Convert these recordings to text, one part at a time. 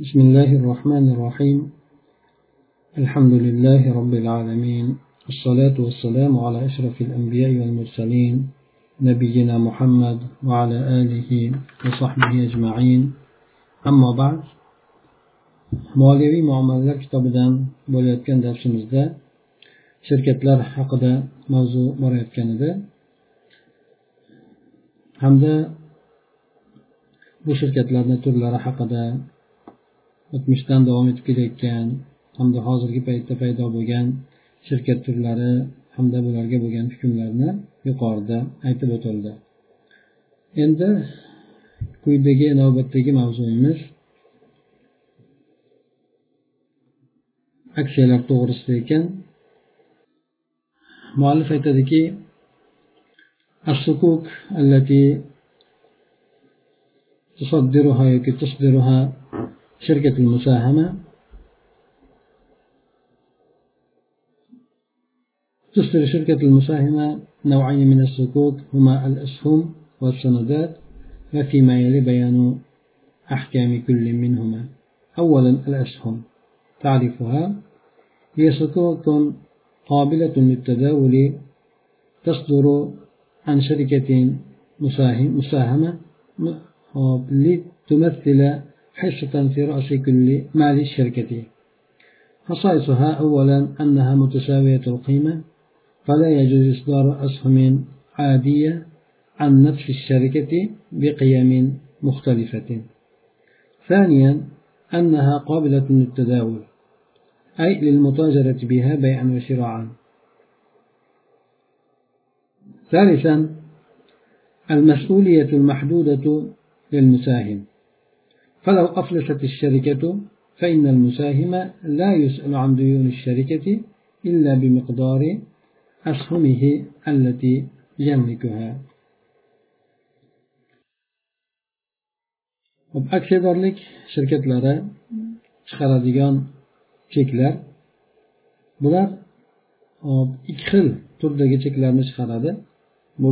بسم الله الرحمن الرحيم. الحمد لله رب العالمين. الصلاة والسلام على أشرف الأنبياء والمرسلين نبينا محمد وعلى آله وصحبه أجمعين. أما بعد مواليوي معمل كتاب دان بوليات كان درس دا شركة لار حق دا موضوع بوليات كان دا حمدا بو شركة لار نتور لار حق دا o'tmishdan davom etib kelayotgan hamda hozirgi paytda paydo bo'lgan shirkat turlari hamda bularga bo'lgan hukmlarni yuqorida aytib o'tildi endi quyidagi navbatdagi mavzuyimiz aksiyalar to'g'risida ekan muallif aytadiki الصكوك التي تصدرها يمكن تصدرها شركة المساهمة تصدر شركة المساهمة نوعين من الصكوك هما الأسهم والسندات وفيما يلي بيان أحكام كل منهما. أولا الأسهم تعرفها؟ هي صكوك قابلة للتداول تصدر عن شركة مساهم مساهمة لتمثل حصة في رأس كل مال الشركة. خصائصها أولا أنها متساوية القيمة فلا يجوز إصدار أسهم عادية عن نفس الشركة بقيم مختلفة. ثانيا أنها قابلة للتداول أي للمتاجرة بها بيعا وشراعا. ثالثا المسؤولية المحدودة للمساهم. فلو أفلست الشركة فإن المساهم لا يسأل عن ديون الشركة إلا بمقدار أسهمه التي يملكها aksiyadorlik shirkatlari chiqaradigan cheklar bular ikki xil turdagi cheklarni chiqaradi bu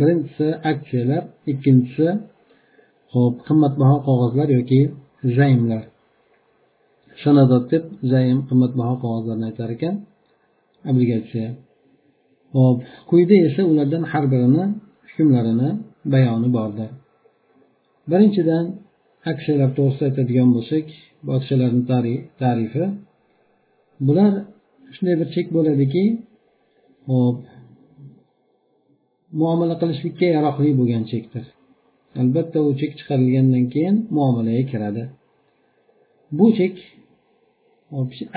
birinchisi aksiyalar ikkinchisi ho'p qimmatbaho qog'ozlar yoki zaymlar. Sanadot deb zaym qimmatbaho qog'ozlarni aytar ekan. Obligatsiya. Hop quyida esa ulardan har birini hukmlarini bayoni bordir. Birinchidan aksiyalar to'g'risida aytadigan bo'lsak bu aksiyalarni tarifi. Bular shunday bir chek bo'ladiki hop muomala qilishlikka yaroqli bo'lgan chekdir. Albatta u chek chiqarilgandan keyin muomalaga kiradi. Bu chek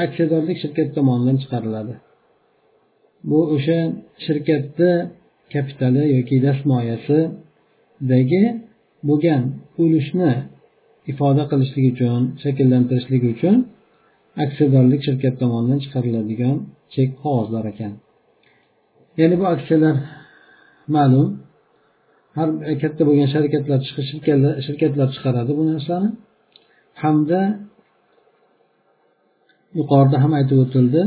aksiyadorlik shirkat tomonidan chiqariladi. Bu o'sha shirkatni kapitali yoki dastmoyasidagi bo'lgan ulushni ifoda qilishlik uchun shakllantirishlik uchun aksiyadorlik shirkat tomonidan chiqariladigan chek qog'ozlar ekan. Ya'ni bu aksiyalar ma'lum. Har katta bo'lgan sharikatlar shirkatlar chiqaradi bu narsani. Hamda yuqorida ham aytib o'tildi.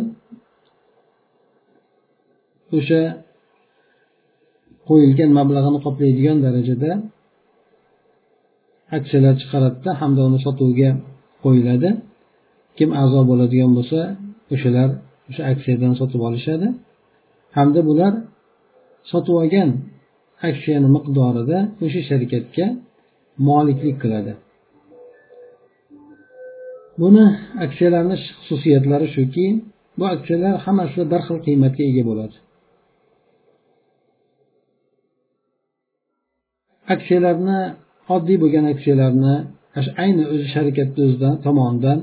O'sha qo'yilgan mablag'ini qoplaydigan darajada aksiyalar chiqaradida hamda uni sotuvga qo'yiladi. Kim a'zo bo'ladigan bo'lsa o'shalar o'sha aksiyadan sotib olishadi. Hamda bular sotib olgan aksiyani miqdorida o'sha sharkatga moliklik qiladi. Buni aksiyalarni xususiyatlari shuki bu aksiyalar hammasi bir xil qiymatga ega bo'ladi. Aksiyalarni oddiy bo'lgan aksiyalarni ayni o'zi sharikatni o'zidan tomonidan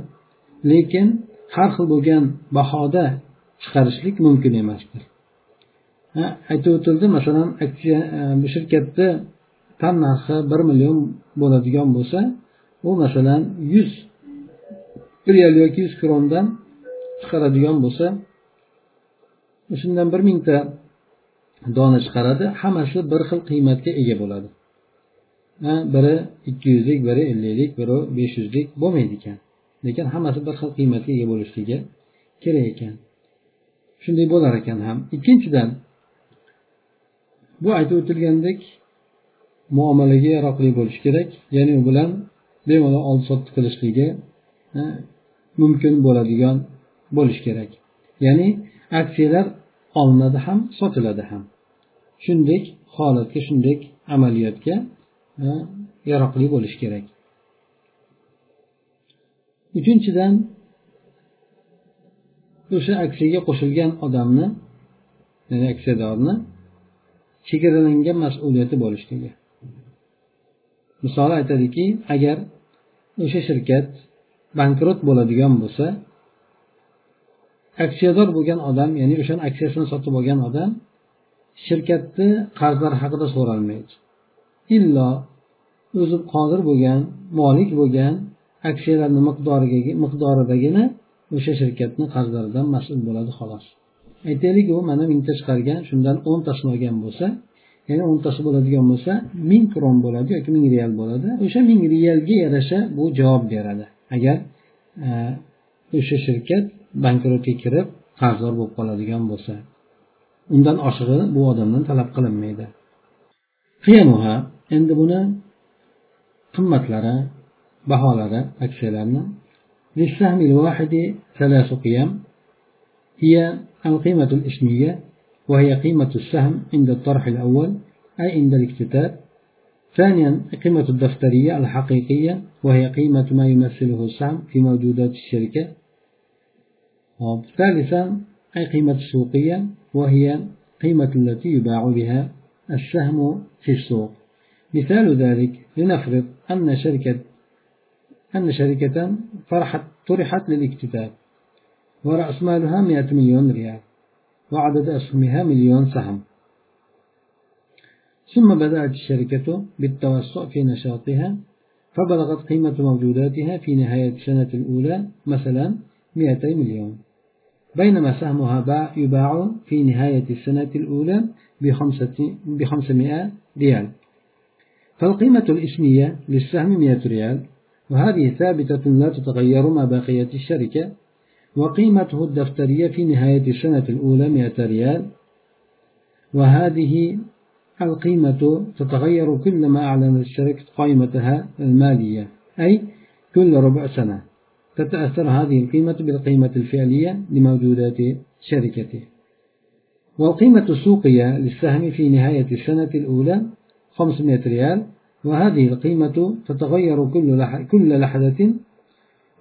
lekin har xil bo'lgan bahoda chiqarishlik mumkin emasdir. Aytib o'tildi masalan aksiya e, bu shirkatni tan narxi bir million bo'ladigan bo'lsa u masalan yuz real yoki yuz krondan chiqaradigan bo'lsa shundan bir mingta dona chiqaradi hammasi bir xil qiymatga ega bo'ladi. Biri ikki yuzlik biri elliklik biri besh yuzlik bo'lmaydi ekan. Lekin hammasi bir xil qiymatga ega bo'lishligi kerak ekan. Shunday bo'lar ekan ham. Ikkinchidan bu aytib o'tilgandek muomalaga yaroqli bo'lishi kerak. Ya'ni u bilan bemalol oldi sotdi qilishligi mumkin bo'ladigan bo'lishi kerak. Ya'ni aksiyalar olinadi ham sotiladi ham. Shunday holatga shunday amaliyotga yaroqli bo'lishi kerak. Uchinchidan o'sha aksiyaga qo'shilgan odamni ya'ni aksiyadorni chegaralangan mas'uliyati bo'lishligi. Misol aytadiki agar o'sha shirkat bankrot bo'ladigan bo'lsa aksiyador bo'lgan odam ya'ni o'shani aksiyasini sotib olgan odam shirkatni qarzlari haqida so'ralmaydi. Illo o'zi qodir bo'lgan molik bo'lgan aksiyalarni miqdoriga miqdoridagina o'sha shirkatni qarzlaridan mas'ul bo'ladi xolos. aytaylik u mana mingta chiqargan shundan o'ntasini olgan bo'lsa ya'ni o'ntasi bo'ladigan bo'lsa ming kron bo'ladi yoki ming real bo'ladi o'sha ming realga yarasha bu javob beradi agar e, o'sha shirkat bankrotga kirib qarzdor bo'lib qoladigan bo'lsa undan oshig'i bu odamdan talab qilinmaydi endi buni qimmatlari baholari aksiyalarni للسهم الواحد ثلاث قيم هي القيمة الإسمية وهي قيمة السهم عند الطرح الأول أي عند الاكتتاب. ثانيا قيمة الدفترية الحقيقية وهي قيمة ما يمثله السهم في موجودات الشركة. ثالثا أي قيمة السوقية وهي قيمة التي يباع بها السهم في السوق. مثال ذلك لنفرض أن شركة أن شركة طرحت للاكتتاب. ورأس مالها 100 مليون ريال وعدد أسهمها مليون سهم. ثم بدأت الشركة بالتوسع في نشاطها فبلغت قيمة موجوداتها في نهاية السنة الأولى مثلا 200 مليون. بينما سهمها باع يباع في نهاية السنة الأولى بخمسمائة ريال. فالقيمة الإسمية للسهم 100 ريال وهذه ثابتة لا تتغير مع بقية الشركة. وقيمته الدفترية في نهاية السنة الأولى 100 ريال. وهذه القيمة تتغير كلما أعلنت الشركة قائمتها المالية أي كل ربع سنة. تتأثر هذه القيمة بالقيمة الفعلية لموجودات شركته. والقيمة السوقية للسهم في نهاية السنة الأولى 500 ريال. وهذه القيمة تتغير كل لحظة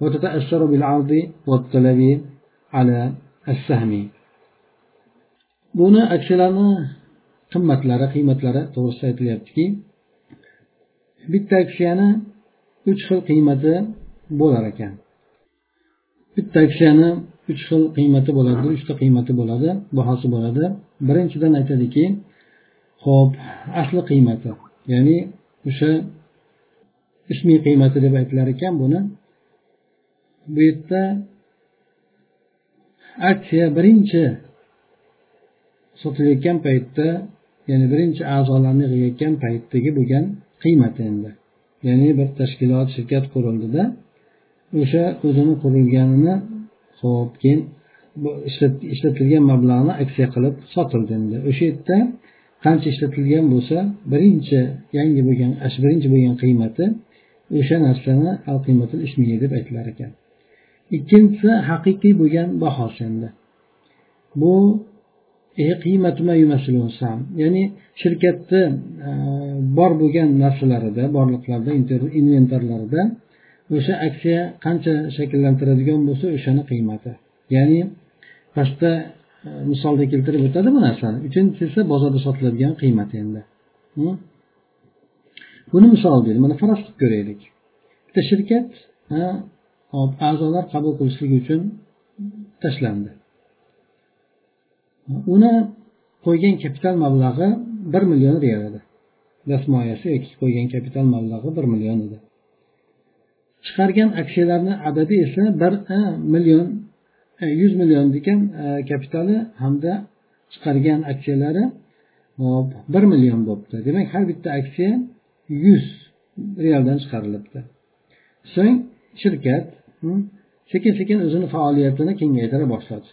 وتتأثر بالعرض والطلب على السهم buni aksiyalarni qimmatlari qiymatlari to'g'risida aytilyaptiki bitta aksiyani uch xil qiymati bo'lar ekan bitta aksiyani uch xil qiymati bo'ladi uchta qiymati bo'ladi bahosi bo'ladi birinchidan aytadiki ho'p asli qiymati ya'ni o'sha ismiy qiymati deb aytilar ekan buni bu yerda aksiya birinchi sotilayotgan paytda ya'ni birinchi a'zolarni yig'ayotgan paytdagi bo'lgan qiymati endi. Ya'ni bir tashkilot shirkat qurildida o'sha o'zini qurilganini ho'p keyin ishlatilgan mablag'ni aksiya qilib sotildi endi. O'sha yerda qancha ishlatilgan bo'lsa birinchi yangi bo'lgan birinchi bo'lgan qiymati o'sha narsani al qiymatil ismiya deb aytilar ekan. Ikkinchisi haqiqiy bo'lgan bahosi endi bu e, ya'ni shirkatni e, bor bo'lgan narsalarida borliqlarida inventarlarida o'sha aksiya qancha shakllantiradigan bo'lsa o'shani qiymati. Ya'ni pastda e, misolda keltirib o'tadi bu narsani. Uchinchisi esa bozorda sotiladigan qiymati endi. Buni misol deydi mana faraz qilib ko'raylik. Bitta shirkat hop a'zolar qabul qilishligi uchun tashlandi. Uni qo'ygan kapital mablag'i bir million real edi. Dasmoyasi yoki qo'ygan kapital mablag'i bir million edi. Chiqargan aksiyalarni adadi esa bir e, million e, yuz million degan e, kapitali hamda chiqargan aksiyalari hop bir million bo'libdi demak har bitta aksiya yuz realdan chiqarilibdi. So'ng shirkat sekin sekin o'zini faoliyatini kengaytira boshladi.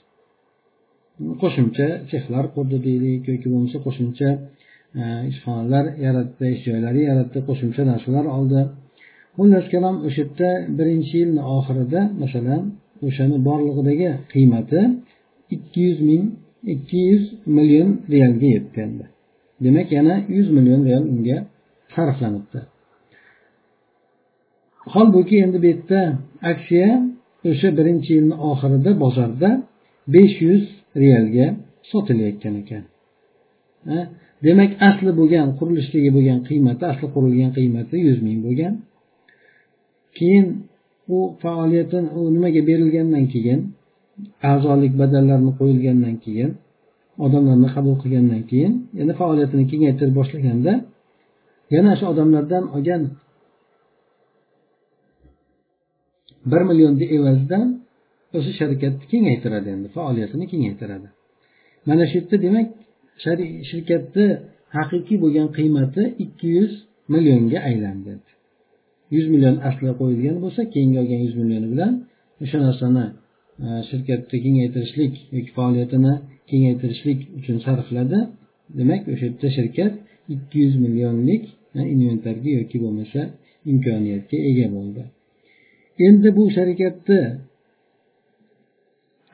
Qo'shimcha sexlar qurdi deylik yoki bo'lmasa qo'shimcha e, ishxonalar yaratdi ish joylari yaratdi qo'shimcha narsalar oldi. Xullas kalom o'sha yerda birinchi yilni oxirida masalan o'shani borlig'idagi qiymati ikki yuz ming ikki yuz million realga yetdi endi demak yana yuz million real unga sarflanibdi. Holbuki endi bu yerda aksiya o'sha birinchi yilni oxirida bozorda besh yuz realga sotilayotgan ekan. Demak asli bo'lgan qurilishligi bo'lgan qiymati asli qurilgan qiymati yuz ming bo'lgan. Keyin u faoliyatin u nimaga berilgandan keyin a'zolik badallarini qo'yilgandan keyin odamlarni qabul qilgandan keyin yana faoliyatini kengaytirib boshlaganda yana shu odamlardan olgan bir millionni evazidan o'sha sharikatni kengaytiradi endi faoliyatini kengaytiradi. Mana shu yerda demak shirkatni haqiqiy bo'lgan qiymati ikki yuz millionga aylandi. Yuz million asli qo'yilgan bo'lsa keyingi olgan yuz millioni bilan o'sha narsani e, shirkatni kengaytirishlik yoki faoliyatini kengaytirishlik uchun sarfladi. Demak o'sha yerda shirkat ikki yuz millionlik inventarga yoki bo'lmasa imkoniyatga ega bo'ldi. Endi bu sharikatni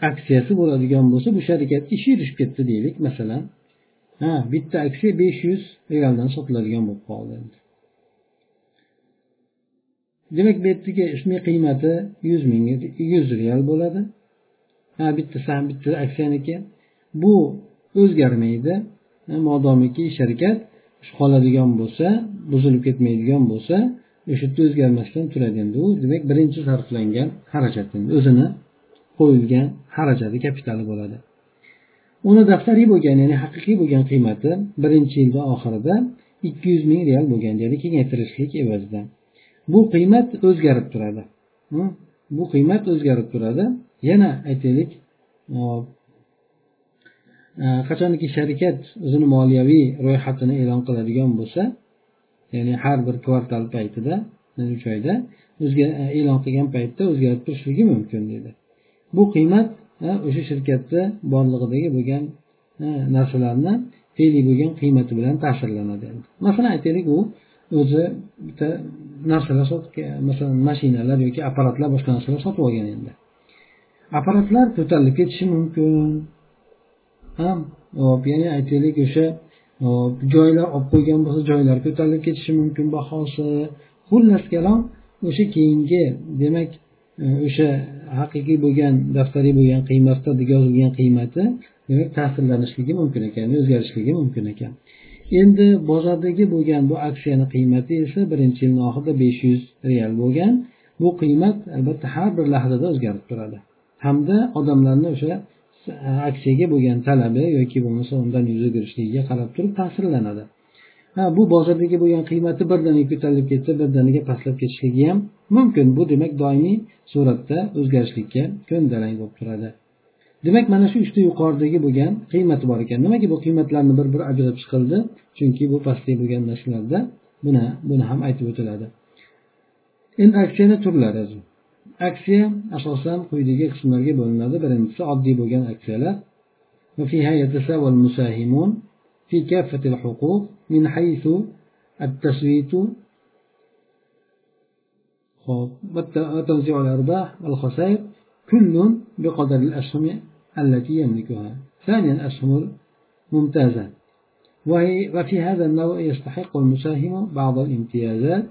aksiyasi bo'ladigan bo'lsa bu sharikatga ishi yurishib ketdi deylik. Masalan ha bitta aksiya besh yuz realdan sotiladigan bo'lib qoldi demak bu yerdagi ismiy qiymati yuz ming yuz real bo'ladi. Ha bitta sam bitta aksiyaniki bu o'zgarmaydi. Modomiki shirkat qoladigan bo'lsa buzilib ketmaydigan bo'lsa o'sha yerda o'zgarmasdan turadi endi u demak birinchi sarflangan xarajat o'zini qo'yilgan xarajati kapitali bo'ladi. Uni daftariy bo'lgan ya'ni haqiqiy bo'lgan qiymati birinchi yilni oxirida ikki yuz ming real bo'lgan ya'ni kengaytirishlik evazidan. Bu qiymat o'zgarib turadi. Bu qiymat o'zgarib turadi. Yana aytaylik e, qachonki sharikat o'zini moliyaviy ro'yxatini e'lon qiladigan bo'lsa ya'ni har bir kvartal paytida uch oyda o'zga e, e'lon qilgan paytda o'zgarib turishligi mumkin dedi. Bu qiymat e, o'sha shirkatni borlig'idagi bo'lgan e, narsalarni fe'liy bo'lgan qiymati bilan ta'sirlanadi. Masalan aytaylik u o'zi bitta narsalar masalan mashinalar yoki apparatlar boshqa narsalar sotib olgan endi. Apparatlar ko'tarilib ketishi mumkin. Ham hop ya'ni aytaylik o'sha joylar olib qo'ygan bo'lsa joylar ko'tarilib ketishi mumkin bahosi xullas kalom o'sha keyingi demak o'sha haqiqiy bo'lgan daftariy bo'lgan qiymatda yozilgan qiymati demak ta'sirlanishligi mumkin ekan o'zgarishligi mumkin ekan. Endi bozordagi bo'lgan bu aksiyani qiymati esa birinchi yilni oxirida besh yuz real bo'lgan. Bu qiymat albatta har bir lahzada o'zgarib turadi. Hamda odamlarni o'sha aksiyaga bo'lgan talabi yoki bo'lmasa undan yuz o'girishligiga qarab turib ta'sirlanadi. Ha bu bozordagi bo'lgan qiymati birdaniga ko'tarilib ketsa birdaniga pastlab ketishligi ham mumkin. Bu demak doimiy suratda o'zgarishlikka ko'ndalang bo'lib turadi. Demak mana shu uchta yuqoridagi bo'lgan qiymati bor ekan. Nimaga bu qiymatlarni bir bir ajrab chiqildi? Chunki bu pastki bo'lgan narsalarda buni buni ham aytib o'tiladi. Endi aksiyani turlari. Aksiya asosan quyidagi qismlarga bo'linadi. Birinchisi oddiy bo'lgan aksiyalar. وفيها يتساوى المساهمون في كافة الحقوق من حيث التسويت وتوزيع الأرباح والخسائر كل بقدر الأسهم التي يملكها ثانيا أسهم ممتازة وفي هذا النوع يستحق المساهم بعض الامتيازات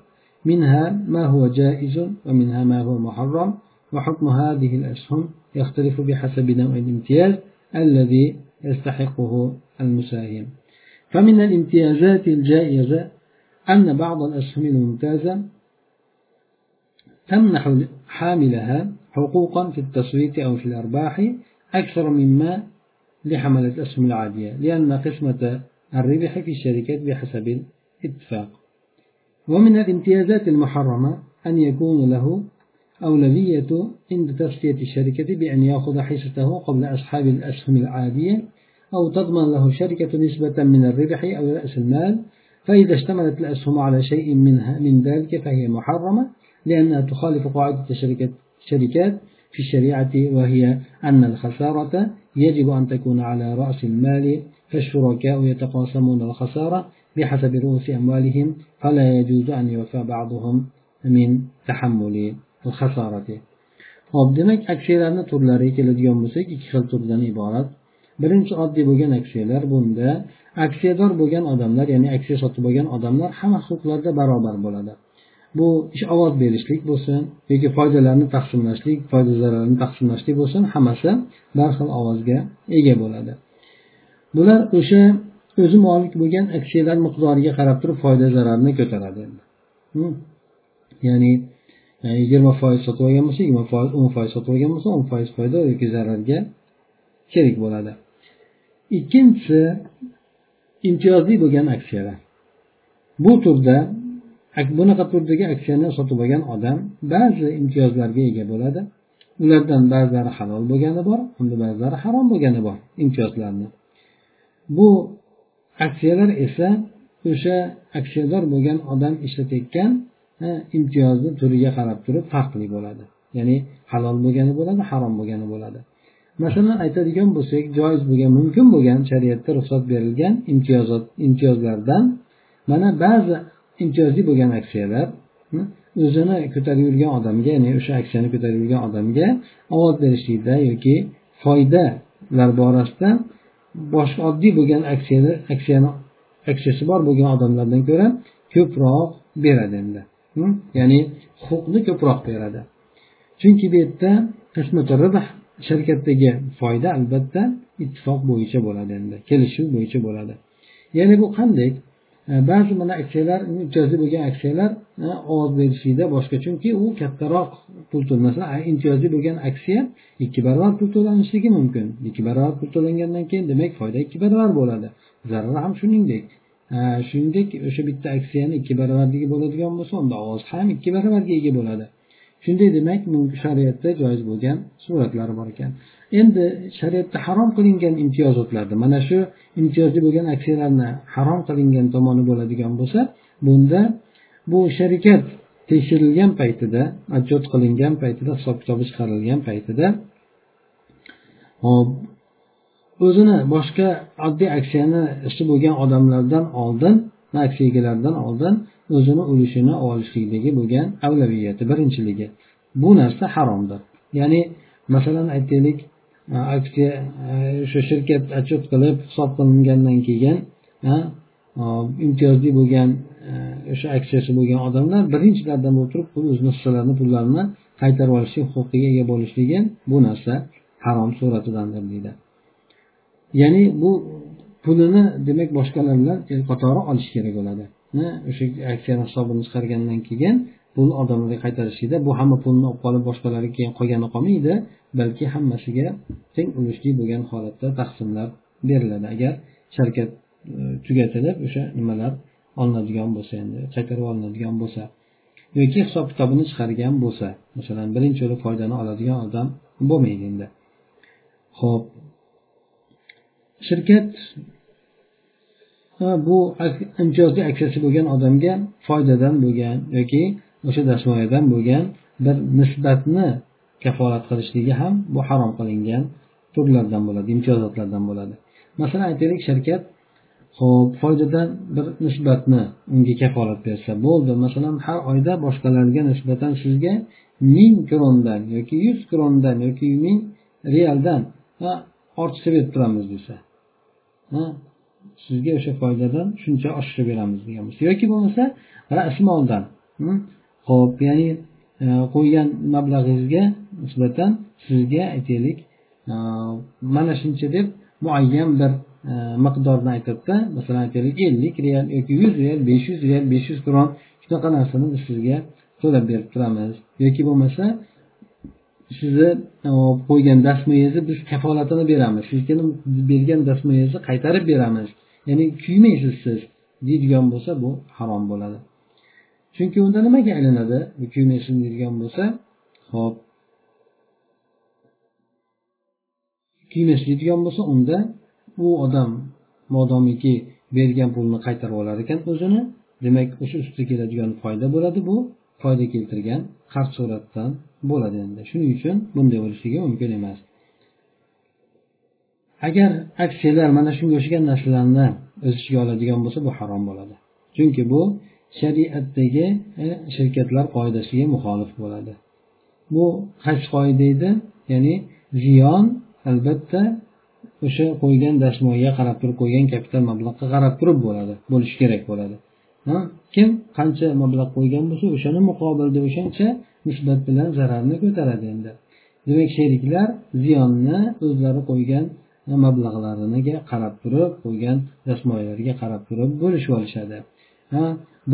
منها ما هو جائز ومنها ما هو محرم وحكم هذه الأسهم يختلف بحسب نوع الامتياز الذي يستحقه المساهم. فمن الامتيازات الجائزة أن بعض الأسهم الممتازة تمنح حاملها حقوقا في التصويت أو في الأرباح أكثر مما لحملة الأسهم العادية لأن قسمة الربح في الشركات بحسب الاتفاق. ومن الامتيازات المحرمة أن يكون له أولوية عند تصفية الشركة بأن يأخذ حصته قبل أصحاب الأسهم العادية أو تضمن له الشركة نسبة من الربح أو رأس المال فإذا اشتملت الأسهم على شيء منها من ذلك فهي محرمة لأنها تخالف قاعدة الشركات في الشريعة وهي أن الخسارة يجب أن تكون على رأس المال فالشركاء يتقاسمون الخسارة بحسب رؤوس أموالهم فلا يجوز أن يوفى بعضهم min tahammuli khasarati ho'p demak aksiyalarni turlariga keladigan bo'lsak ikki xil turdan iborat birinchi oddiy bo'lgan aksiyalar bunda aksiyador bo'lgan odamlar ya'ni aksiya sotib olgan odamlar hamma huquqlarda barobar bo'ladi bu ish ovoz berishlik bo'lsin yoki foydalarni taqsimlashlik foyda zararni taqsimlashlik bo'lsin hammasi bir xil ovozga ega bo'ladi bular o'sha o'zi molik bo'lgan aksiyalar miqdoriga qarab turib foyda zararni ko'taradi. Endi ya'ni e, yigirma foiz sotib olgan bo'lsa yigirma foiz o'n foiz sotib olgan bo'lsa o'n foiz foyda yoki zararga sherik bo'ladi. Ikkinchisi imtiyozli bo'lgan aksiyalar. Bu turda bunaqa turdagi aksiyani sotib olgan odam ba'zi imtiyozlarga ega bo'ladi. Ulardan ba'zilari halol bo'lgani bor hamda ba'zilari harom bo'lgani bor imtiyozlarni. Bu aksiyalar esa o'sha aksiyador bo'lgan odam ishlatayotgan imtiyozni turiga qarab turib farqli bo'ladi. Ya'ni halol bo'lgani bo'ladi harom bo'lgani bo'ladi. Masalan aytadigan bo'lsak joiz bo'lgan mumkin bo'lgan shariatda ruxsat berilgan imtiyozot imtiyozlardan mana ba'zi imtiyozli bo'lgan aksiyalar o'zini ko'tarib yurgan odamga ya'ni o'sha aksiyani ko'tarib yurgan odamga ovoz berishlikda yoki foydalar borasida boshqa oddiy bo'lgan aksiyani aksiyani aksiyasi bor bo'lgan odamlardan ko'ra ko'proq beradi endi. Hmm? Ya'ni huquqni ko'proq beradi. Chunki bu yerda shirkatdagi foyda albatta ittifoq bo'yicha bo'ladi endi kelishuv bo'yicha bo'ladi. Ya'ni bu qanday? E, ba'zi mana aksiyalar imtiyozli bo'lgan aksiyalar e, ovoz berishlikda boshqa. Chunki u kattaroq pul masalan imtiyozli bo'lgan aksiya ikki barobar pul to'lanishligi mumkin. Ikki barobar pul to'langandan keyin demak foyda ikki barobar bo'ladi. Zarar ham shuningdek. E, shuningdek o'sha bitta aksiyani ikki barobarligi bo'ladigan bo'lsa unda ovoz ham ikki barobarga ega bo'ladi. Shunday demak shariatda joiz bo'lgan suratlar bor ekan. Endi shariatda harom qilingan imtiyozotlarni mana shu imtiyozli bo'lgan aksiyalarni harom qilingan tomoni bo'ladigan bo'lsa bunda bu sharikat tekshirilgan paytida отчет qilingan paytida hisob kitobi chiqarilgan paytida hop o'zini boshqa oddiy aksiyani ishi bo'lgan odamlardan oldin aksiya egalaridan oldin o'zini ulushini olishlikdagi bo'lgan avlaviyati birinchiligi. Bu narsa haromdir. Ya'ni masalan aytaylik aksiya o'sha shirkat отчет qilib hisob qilingandan keyin imtiyozli bo'lgan o'sha aksiyasi bo'lgan odamlar birinchilardan bo'lib turib o'zini hissalarini pullarini qaytarib olishlik huquqiga ega bo'lishligi bu narsa harom suratidandir deydi. Ya'ni bu pulini demak boshqalar bilan qatori olish kerak bo'ladi. O'sha aksiyani hisobini chiqargandan keyin pulni odamlarga qaytarishlikda bu hamma pulni olib qolib boshqalarga keyin qolgani qolmaydi balki hammasiga teng ulushli bo'lgan holatda taqsimlab beriladi. Agar sharkat e, tugatilib o'sha nimalar olinadigan bo'lsa endi qaytarib olinadigan bo'lsa yoki hisob kitobini chiqargan bo'lsa masalan birinchi bo'lib foydani oladigan odam bo'lmaydi endi. Ho'p shirkat bu imtiyozli aksiyasi bo'lgan odamga foydadan bo'lgan yoki o'sha dashmoyadan bo'lgan bir nisbatni kafolat qilishligi ham bu harom qilingan turlardan bo'ladi imtiyozotlardan bo'ladi. Masalan aytaylik shirkat ho'p foydadan bir nisbatni unga kafolat bersa bo'ldi. Masalan har oyda boshqalarga nisbatan sizga ming krondan yoki yuz krondan yoki ming realdan ortiqcha berib turamiz desa sizga o'sha foydadan shuncha oshirib beramiz degan bo'lsa yoki bo'lmasa rasmoldan hmm, ho'p ya'ni e, qo'ygan mablag'ingizga nisbatan sizga aytaylik. Mana shuncha deb muayyan bir e, miqdorni aytadida masalan aytaylik ellik real yoki yuz real besh yuz real besh yuz kron shunaqa narsani biz sizga to'lab berib turamiz. Yoki bo'lmasa sizni e, qo'ygan dasmoyingizni biz kafolatini beramiz. Sizga bergan dasmoyingizni qaytarib beramiz. Ya'ni kuymaysiz siz deydigan bo'lsa bu harom bo'ladi. Chunki unda nimaga aylanadi? Bu deydigan bo'lsa hop kuymas bo'lsa unda u odam modomiki bergan pulni qaytarib olar ekan o'zini demak o'sha ustiga keladigan foyda bo'ladi. Bu foyda keltirgan qarz suratdan bo'ladi endi. Shuning uchun bunday bo'lishligi mumkin emas. Agar aksiyalar mana shunga o'xshagan narsalarni o'z ichiga oladigan bo'lsa bu harom bo'ladi. Chunki bu shariatdagi e, shirkatlar qoidasiga muxolif bo'ladi. Bu qaysi qoida edi? Ya'ni ziyon albatta o'sha qo'ygan dashmoyga qarab turib qo'ygan kapital mablag'ga qarab turib bo'ladi bo'lishi kerak bo'ladi. Kim qancha mablag' qo'ygan bo'lsa o'shani muqobilda o'shancha nisbat bilan zararni ko'taradi endi. Demak sheriklar ziyonni o'zlari qo'ygan mablag'lariga qarab turib qo'ygan dastmoyalarga qarab turib bo'lishib olishadi.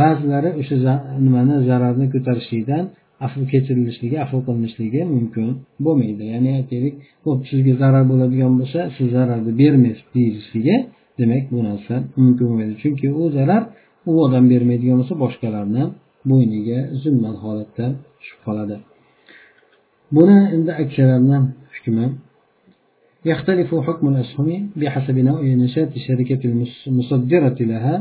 Ba'zilari o'sha nimani zararni ko'tarishlikdan afv kechirilishligi afv qilinishligi mumkin bo'lmaydi ya'ni aytaylik ho'p sizga zarar bo'ladigan bo'lsa siz zararni bermaysiz deyilishligi demak bu narsa mumkin bo'lmaydi chunki u zarar u odam bermaydigan bo'lsa boshqalarni bo'yniga zimman holatda tushib qoladi buni endi aksiyalarni hukmi يختلف حكم الأسهم بحسب نوع نشاط الشركة المصدرة لها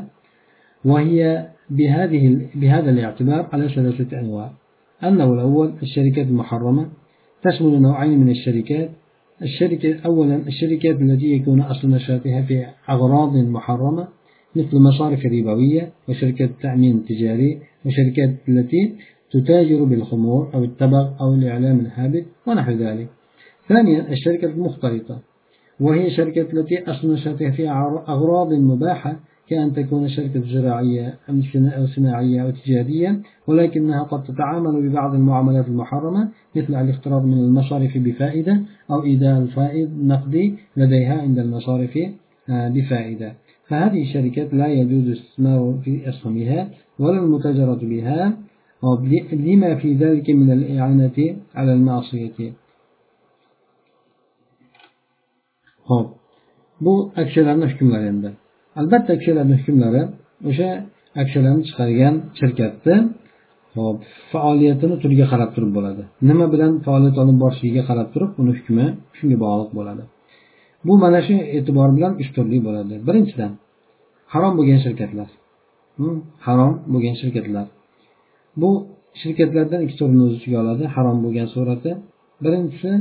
وهي بهذه بهذا الاعتبار على ثلاثة أنواع النوع الأول الشركات المحرمة تشمل نوعين من الشركات. الشركة أولا الشركات التي يكون أصل نشاطها في أغراض محرمة مثل مصارف ربوية وشركات التأمين التجاري وشركات التي تتاجر بالخمور أو التبغ أو الإعلام الهابط ونحو ذلك. ثانيا الشركة المختلطة وهي شركة التي أصل نشاطها في أغراض مباحة كأن تكون شركة زراعية أو صناعية أو تجارية ولكنها قد تتعامل ببعض المعاملات المحرمة مثل الاقتراض من المصارف بفائدة أو إيداء الفائض نقدي لديها عند المصارف آه، بفائدة. فهذه الشركات لا يجوز الاستثمار في أسهمها ولا المتاجرة بها لما في ذلك من الإعانة على المعصية. bu aksiyalarni hukmlari albatta aksiyalarni hukmlari o'sha aksiyalarni chiqargan shirkatni hop faoliyatini turiga qarab turib bo'ladi. Nima bilan faoliyat olib borishligiga qarab turib uni hukmi shunga bog'liq bo'ladi. Bu mana shu e'tibor bilan uch turli bo'ladi. Birinchidan harom bo'lgan shirkatlar. Hm, harom bo'lgan shirkatlar. Bu shirkatlardan ikki turini o'z ichiga oladi harom bo'lgan surati. Birinchisi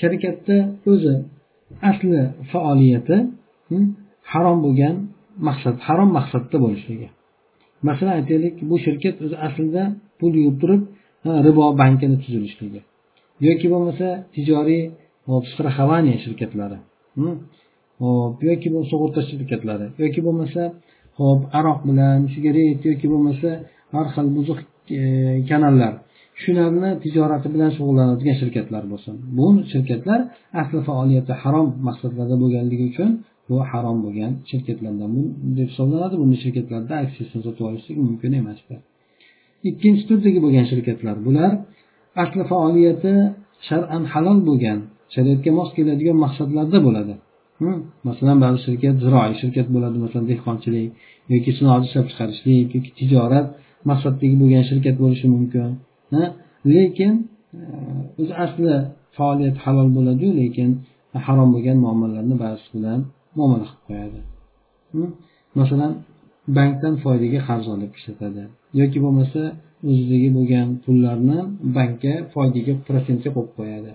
shirkatni o'zi asli faoliyati hm, harom bo'lgan maqsad harom maqsadda bo'lishligi. Masalan aytaylik bu shirkat o'zi aslida pul yuvib turib ribo bankini tuzilishligi. Yoki bo'lmasa tijoriy страхование shirkatlari hm? hop yoki sug'urta shirkatlari yoki bo'lmasa hop aroq bilan sigaret yoki bo'lmasa har xil buzuq e, kanallar. Shularni tijorati bilan shug'ullanadigan shirkatlar bo'lsin. Bu shirkatlar asli faoliyati harom maqsadlarda bo'lganligi uchun bu harom bo'lgan shirkatlardan deb hisoblanadi. Bunday shirkatlarda aksiyasini sotib olishlik mumkin emasdir ikkinchi turdagi bo'lgan shirkatlar bular asli faoliyati shar'an halol bo'lgan shariatga mos keladigan maqsadlarda bo'ladi. Masalan ba'zi shirkat ziroiy shirkat bo'ladi masalan dehqonchilik yoki sanoat ishlab chiqarishlik yoki tijorat maqsadidagi bo'lgan shirkat bo'lishi mumkin. Lekin e, o'zi asli faoliyat halol bo'ladiyu lekin harom bo'lgan muomalalarni ba'zisi bilan muomala qilib qo'yadi hm? masalan bankdan foydaga qarz olib ishlatadi. Yoki bo'lmasa o'zidagi bo'lgan pullarni bankka foydaga protsentga qo'yib qo'yadi.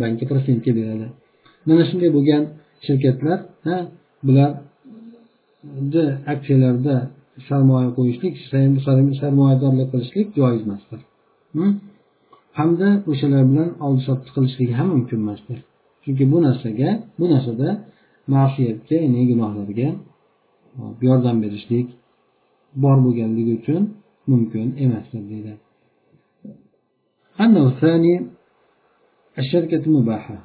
Bankka protsentga beradi. Mana shunday bo'lgan shirkatlar bularni aksiyalarda sarmoya qo'yishlik sarmoyadorlik qilishlik joiz emasdir. Hm? Hamda o'shalar bilan oldi sotdi qilishlik ham mumkin emasdir. Chunki bu narsaga bu narsada ma'siyatga ya'ni gunohlarga yordam berishlik bor bo'lganligi uchun mumkin emasdir deydi. الشركة المباحة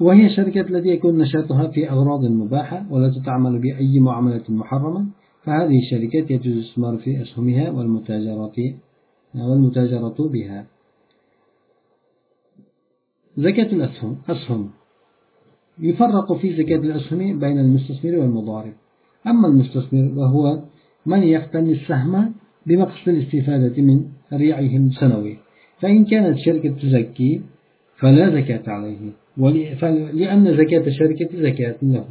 وهي الشركة التي يكون نشاطها في أغراض مباحة ولا تتعامل بأي معاملة محرمة فهذه الشركات يجوز الاستثمار في أسهمها والمتاجرة والمتاجرة بها زكاة الأسهم أسهم يفرق في زكاة الأسهم بين المستثمر والمضارب. أما المستثمر وهو من يقتني السهم بمقصد الاستفادة من ريعهم سنوي. فإن كانت شركة تزكي فلا زكاة عليه لأن زكاة الشركة زكاة له.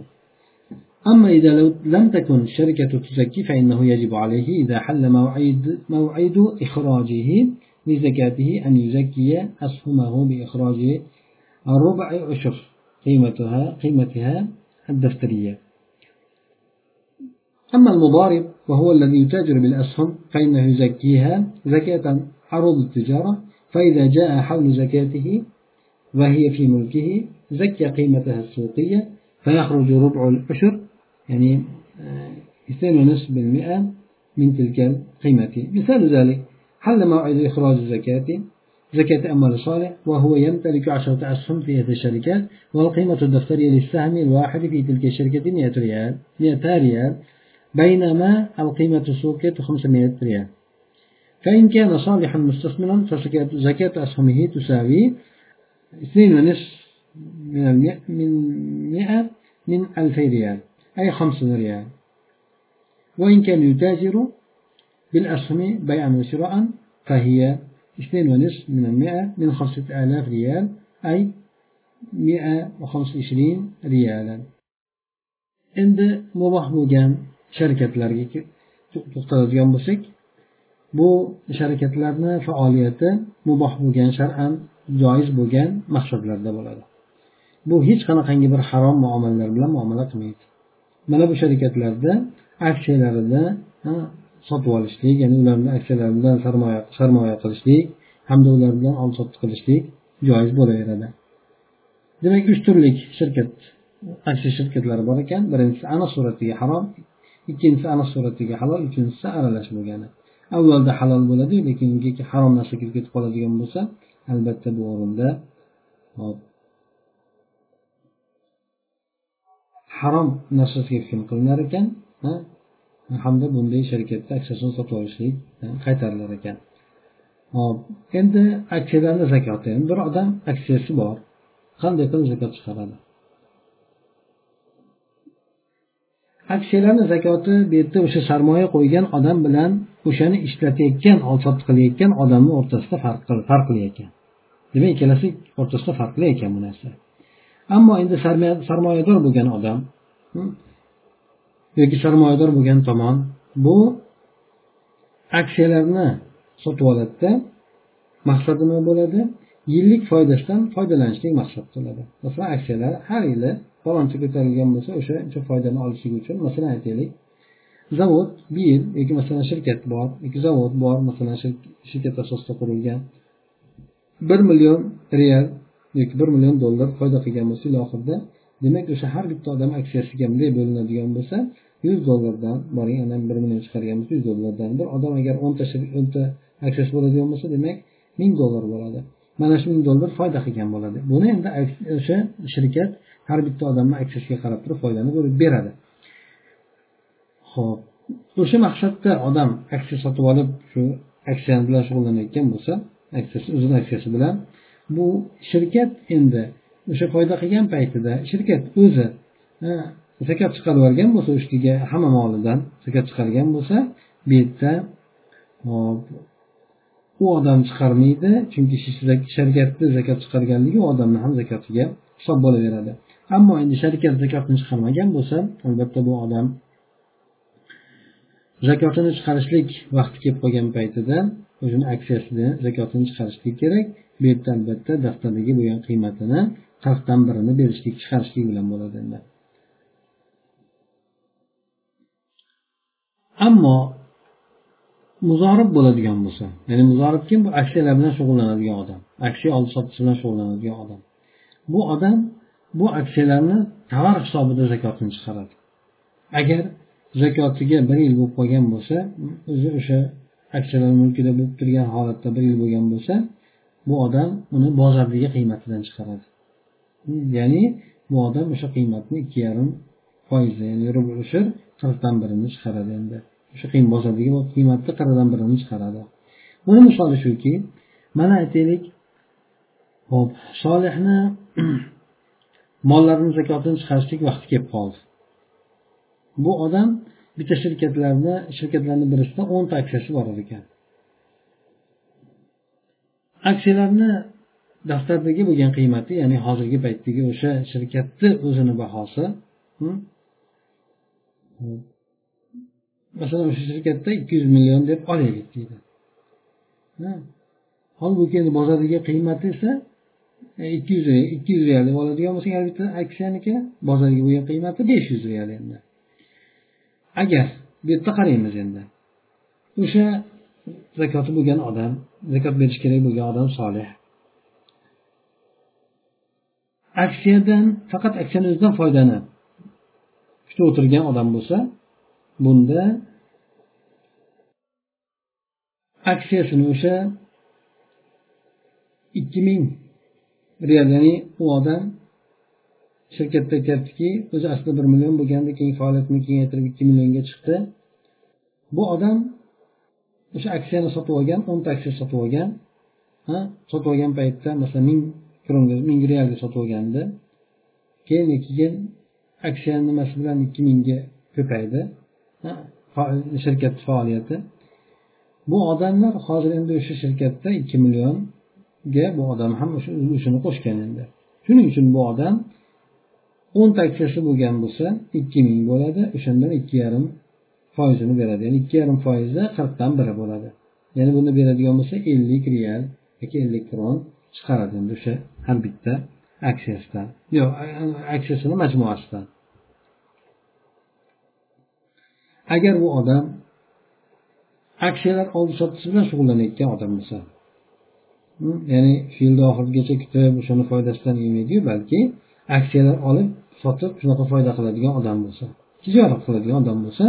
أما إذا لم تكن الشركة تزكي فإنه يجب عليه إذا حل موعد, موعد إخراجه لزكاته أن يزكي أسهمه بإخراج الربع عشر. قيمتها قيمتها الدفترية. أما المضارب وهو الذي يتاجر بالأسهم فإنه يزكيها زكاة عروض التجارة فإذا جاء حول زكاته وهي في ملكه زكى قيمتها السوقية فيخرج ربع العشر يعني آه، اثنين ونصف بالمئة من تلك القيمة. مثال ذلك حل موعد إخراج الزكاة زكاة أموال الصالح وهو يمتلك عشرة أسهم في إحدى الشركات والقيمة الدفترية للسهم الواحد في تلك الشركة 100 ريال 100 ريال بينما القيمة السوقية 500 ريال. فإن كان صالحا مستثمرا فزكاة أسهمه تساوي اثنين ونصف من المئة من مئة من ألفي ريال أي خمسون ريال. وإن كان يتاجر بالأسهم بيعا وشراء فهي اثنين ونصف من المئة من خمسة آلاف ريال أي مئة وخمسة وعشرين ريالا عند مباح bo'lgan sharikatlarga to'xtaladigan bo'lsak bu sharikatlarni faoliyati muboh bo'lgan shar'an joiz bo'lgan maqsadlarda bo'ladi bu hech qanaqangi bir harom muomalalar bilan muomala qilmaydi mana bu sharikatlarda aksiyalarida sotib olishlik ya'ni ularni aksiyalari bilan sarmoya sarmoya qilishlik hamda ular bilan oldi sotdi qilishlik joiz bo'laveradi. Demak uch turlik shirkat aksiya shirkatlari bor ekan. Birinchisi aniq suratiga harom ikkinchisi aniq suratiga halol uchinchisi aralash bo'lgani avvalda halol bo'ladi lekin unga harom narsa kirib ketib qoladigan bo'lsa albatta bu o'rinda harom narsasiga hukm qilinar ekan hamda bunday sharikatda aksiyasini sotib olishlik e, qaytarilar ekan. Hop endi aksiyalarni zakoti bir odam aksiyasi bor. Qanday qilib zakot chiqaradi? Aksiyalarni zakoti bu yerda o'sha sarmoya qo'ygan odam bilan o'shani ishlatayotgan oldi qilayotgan odamni o'rtasida farq farq ekan demak ikkalasi o'rtasida farqli ekan bu narsa. Ammo endi sarmoyador bo'lgan odam hmm, yoki sarmoyador bo'lgan tomon bu aksiyalarni sotib oladida maqsadi nima bo'ladi? Yillik foydasidan foydalanishlik maqsad qiladi masalan aksiyalar har yili faloncha ko'tarilgan bo'lsa o'sha foydani olishlik uchun masalan aytaylik zavod bir yil yoki masalan shirkat bor yoki zavod bor masalan shirkat asosida qurilgan bir million real yoki bir million dollar foyda qilgan bo'lsa yil oxirida demak o'sha har bitta odam aksiyasiga bunday bo'linadigan bo'lsa yuz dollardan boring ana bir million chiqargan bo'lsa yuz dollardan bir odam agar o'nta o'nta aksiyasi bo'ladigan bo'lsa demak ming dollar bo'ladi. Mana shu ming dollar foyda qilgan bo'ladi. Buni endi o'sha shirkat har bitta odamni aksiyasiga qarab turib foydani bo'lib beradi. Ho'p o'sha maqsadda odam aksiya sotib olib shu aksiyani bilan shug'ullanayotgan bo'lsa aksiyasi o'zini aksiyasi bilan bu shirkat endi o'sha foyda qilgan paytida shirkat o'zi zakot chiqarib yuborgan bo'lsa ustiga hamma molidan zakot chiqargan bo'lsa bu yerda u odam chiqarmaydi chunki sharkatni zakot chiqarganligi u odamni ham zakotiga hisob bo'laveradi. Ammo endi sharkat zakotini chiqarmagan bo'lsa albatta bu odam zakotini chiqarishlik vaqti kelib qolgan paytida o'zini aksiyasini zakotini chiqarishlik kerak. Bu yerda albatta daftardagi bo'lgan qiymatini qasddan birini berishlik chiqarishlik bilan bo'ladi endi. Ammo muzorib bo'ladigan bo'lsa ya'ni muzorib kim? Bu aksiyalar bilan shug'ullanadigan odam aksiya oldi sotish bilan shug'ullanadigan odam. Bu odam bu aksiyalarni tovar hisobida zakotini chiqaradi. Agar zakotiga bir yil bo'lib qolgan bo'lsa o'zi o'sha aksiyalar mulkida bo'lib turgan holatda bir yil bo'lgan bo'lsa bu odam uni bozordagi qiymatidan chiqaradi. Ya'ni bu odam o'sha qiymatni ikki yarim foizi ya'ni ushr qirqdan birini chiqaradi endi. O'sha qiyin bozordagi qiymatni qirqdan birini chiqaradi. Buni misoli shuki mana aytaylik hop solihni mollarini zakotini chiqarishlik vaqti kelib qoldi. Bu odam bitta shirkatlarni shirkatlarni birisida o'nta aksiyasi bor ekan. Aksiyalarni daftardagi bo'lgan qiymati ya'ni hozirgi paytdagi o'sha shirkatni o'zini bahosi masalan o'sha shirkatda ikki yuz million deb olaylik deydi. Holbuki endi bozordagi qiymati esa e, ikki yuz ikki yuz real deb oladigan bo'lsak har bitta aksiyaniki bozorga bo'lgan qiymati besh yuz real endi. Agar bu yerda qaraymiz endi. O'sha zakoti bo'lgan odam zakot berish kerak bo'lgan odam solih. Aksiyadan faqat aksiyani o'zidan foydalanib kutib o'tirgan odam bo'lsa bunda aksiyasini o'sha ikki ming real ya'ni u odam shirkatda aytyaptiki o'zi aslida bir million bo'lganda keyin faoliyatini kengaytirib ikki millionga chiqdi. Bu odam o'sha aksiyani sotib olgan o'nta aksiya sotib olgan sotib olgan paytda masalan ming kronga ming realga sotib olgandi keyin keyin aksiyani nimasi bilan ikki mingga ko'paydi. Shirkat faoliyati. Bu odamlar hozir endi o'sha shirkatda ikki millionga bu odam ham o'sha ulushini qo'shgan endi. Shuning uchun bu odam o'nta aksiyasi bo'lgan bo'lsa ikki ming bo'ladi o'shandan ikki yarim foizini beradi. Ya'ni ikki yarim foizi qirqdan biri bo'ladi. Ya'ni buni beradigan bo'lsa ellik real yoki ellik kron chiqaradi endi o'sha har bitta aksiyasidan. Yo'q aksiyasini majmuasidan. Agar u odam aksiyalar oldi sotish bilan shug'ullanayotgan odam bo'lsa ya'ni shu yilni oxirigacha kutib o'shani foydasidan yemaydiyu balki aksiyalar olib sotib shunaqa foyda qiladigan odam bo'lsa tijorat qiladigan odam bo'lsa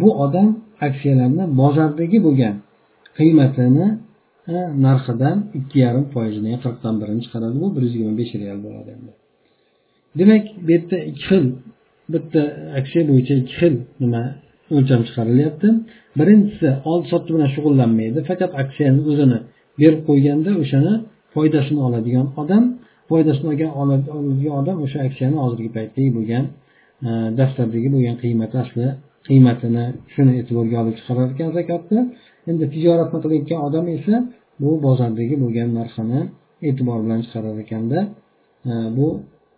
bu odam aksiyalarni bozordagi bo'lgan qiymatini narxidan ikki yarim foizini qirqdan birini chiqaradi. Bu bir yuz yigirma besh real bo'ladi endi. Demak bu yerda ikki xil bitta aksiya bo'yicha ikki xil nima o'lcham chiqarilyapti. Birinchisi oldi sotdi bilan shug'ullanmaydi. Faqat aksiyani o'zini berib qo'yganda o'shani foydasini oladigan odam foydasini oladigan odam o'sha aksiyani hozirgi paytdagi bo'lgan e, dastlabdagi daftardagi bo'lgan qiymati asli qiymatini shuni e'tiborga olib chiqarar ekan zakotni endi tijoratni qilayotgan odam esa bu bozordagi bo'lgan narxini e'tibor bilan chiqarar ekanda e, bu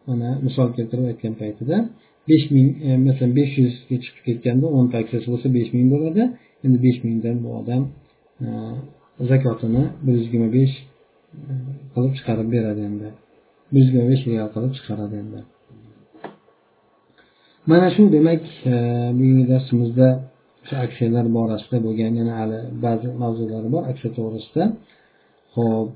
mana misol keltirib aytgan paytida besh ming e, masalan besh yuzga chiqib ketganda o'nta aksiyasi bo'lsa besh ming bo'ladi. Endi besh mingdan bu odam e, zakotini bir yuz yigirma besh e, qilib chiqarib beradi endi. Bir yuz yigirma besh real qilib chiqaradi endi. Mana shu demak bugungi darsimizda o'sha aksiyalar borasida bo'lgan yana hali ba'zi mavzular bor aksiya to'g'risida. Ho'p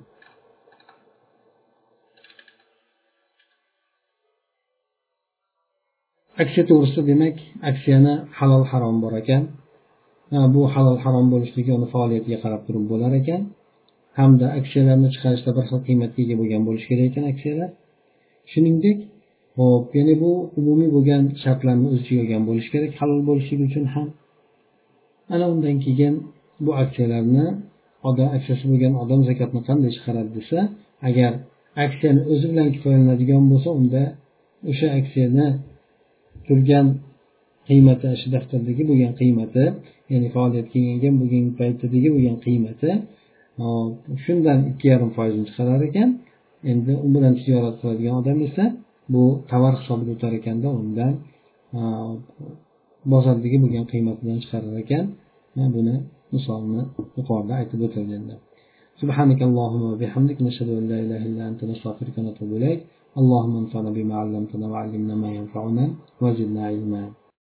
aksiya to'g'risida demak aksiyani halol harom bor ekan. Bu halol harom bo'lishligi uni faoliyatiga qarab turib bo'lar ekan. Hamda aksiyalarni chiqarishda bir xil qiymatga ega bo'lgan bo'lishi kerak ekan aksiyalar. Shuningdek ho'p ya'ni bu umumiy bo'lgan shartlarni o'z ichiga olgan bo'lishi kerak halol bo'lishligi uchun ham. Ana undan keyin bu aksiyalarni odam aksiyasi bo'lgan odam zakotni qanday chiqaradi desa agar aksiyani o'zi bilan kifoyalanadigan bo'lsa unda o'sha aksiyani turgan qiymati shu daftardagi bo'lgan qiymati ya'ni faoliyat kengaygan bo'lgan paytidagi bo'lgan qiymati shundan ikki yarim foizini chiqarar ekan. Endi u bilan tijorat qiladigan odam esa bu tovar hisobida o'tar ekanda undan bozordagi bo'lgan qiymatidan chiqarar ekan buni misolni yuqorida aytib o'tildi endi سبحانك اللهم وبحمدك نشهد أن لا إله إلا أنت نستغفرك ونتوب إليك اللهم انفعنا بما علمتنا وعلمنا ما ينفعنا وزدنا علما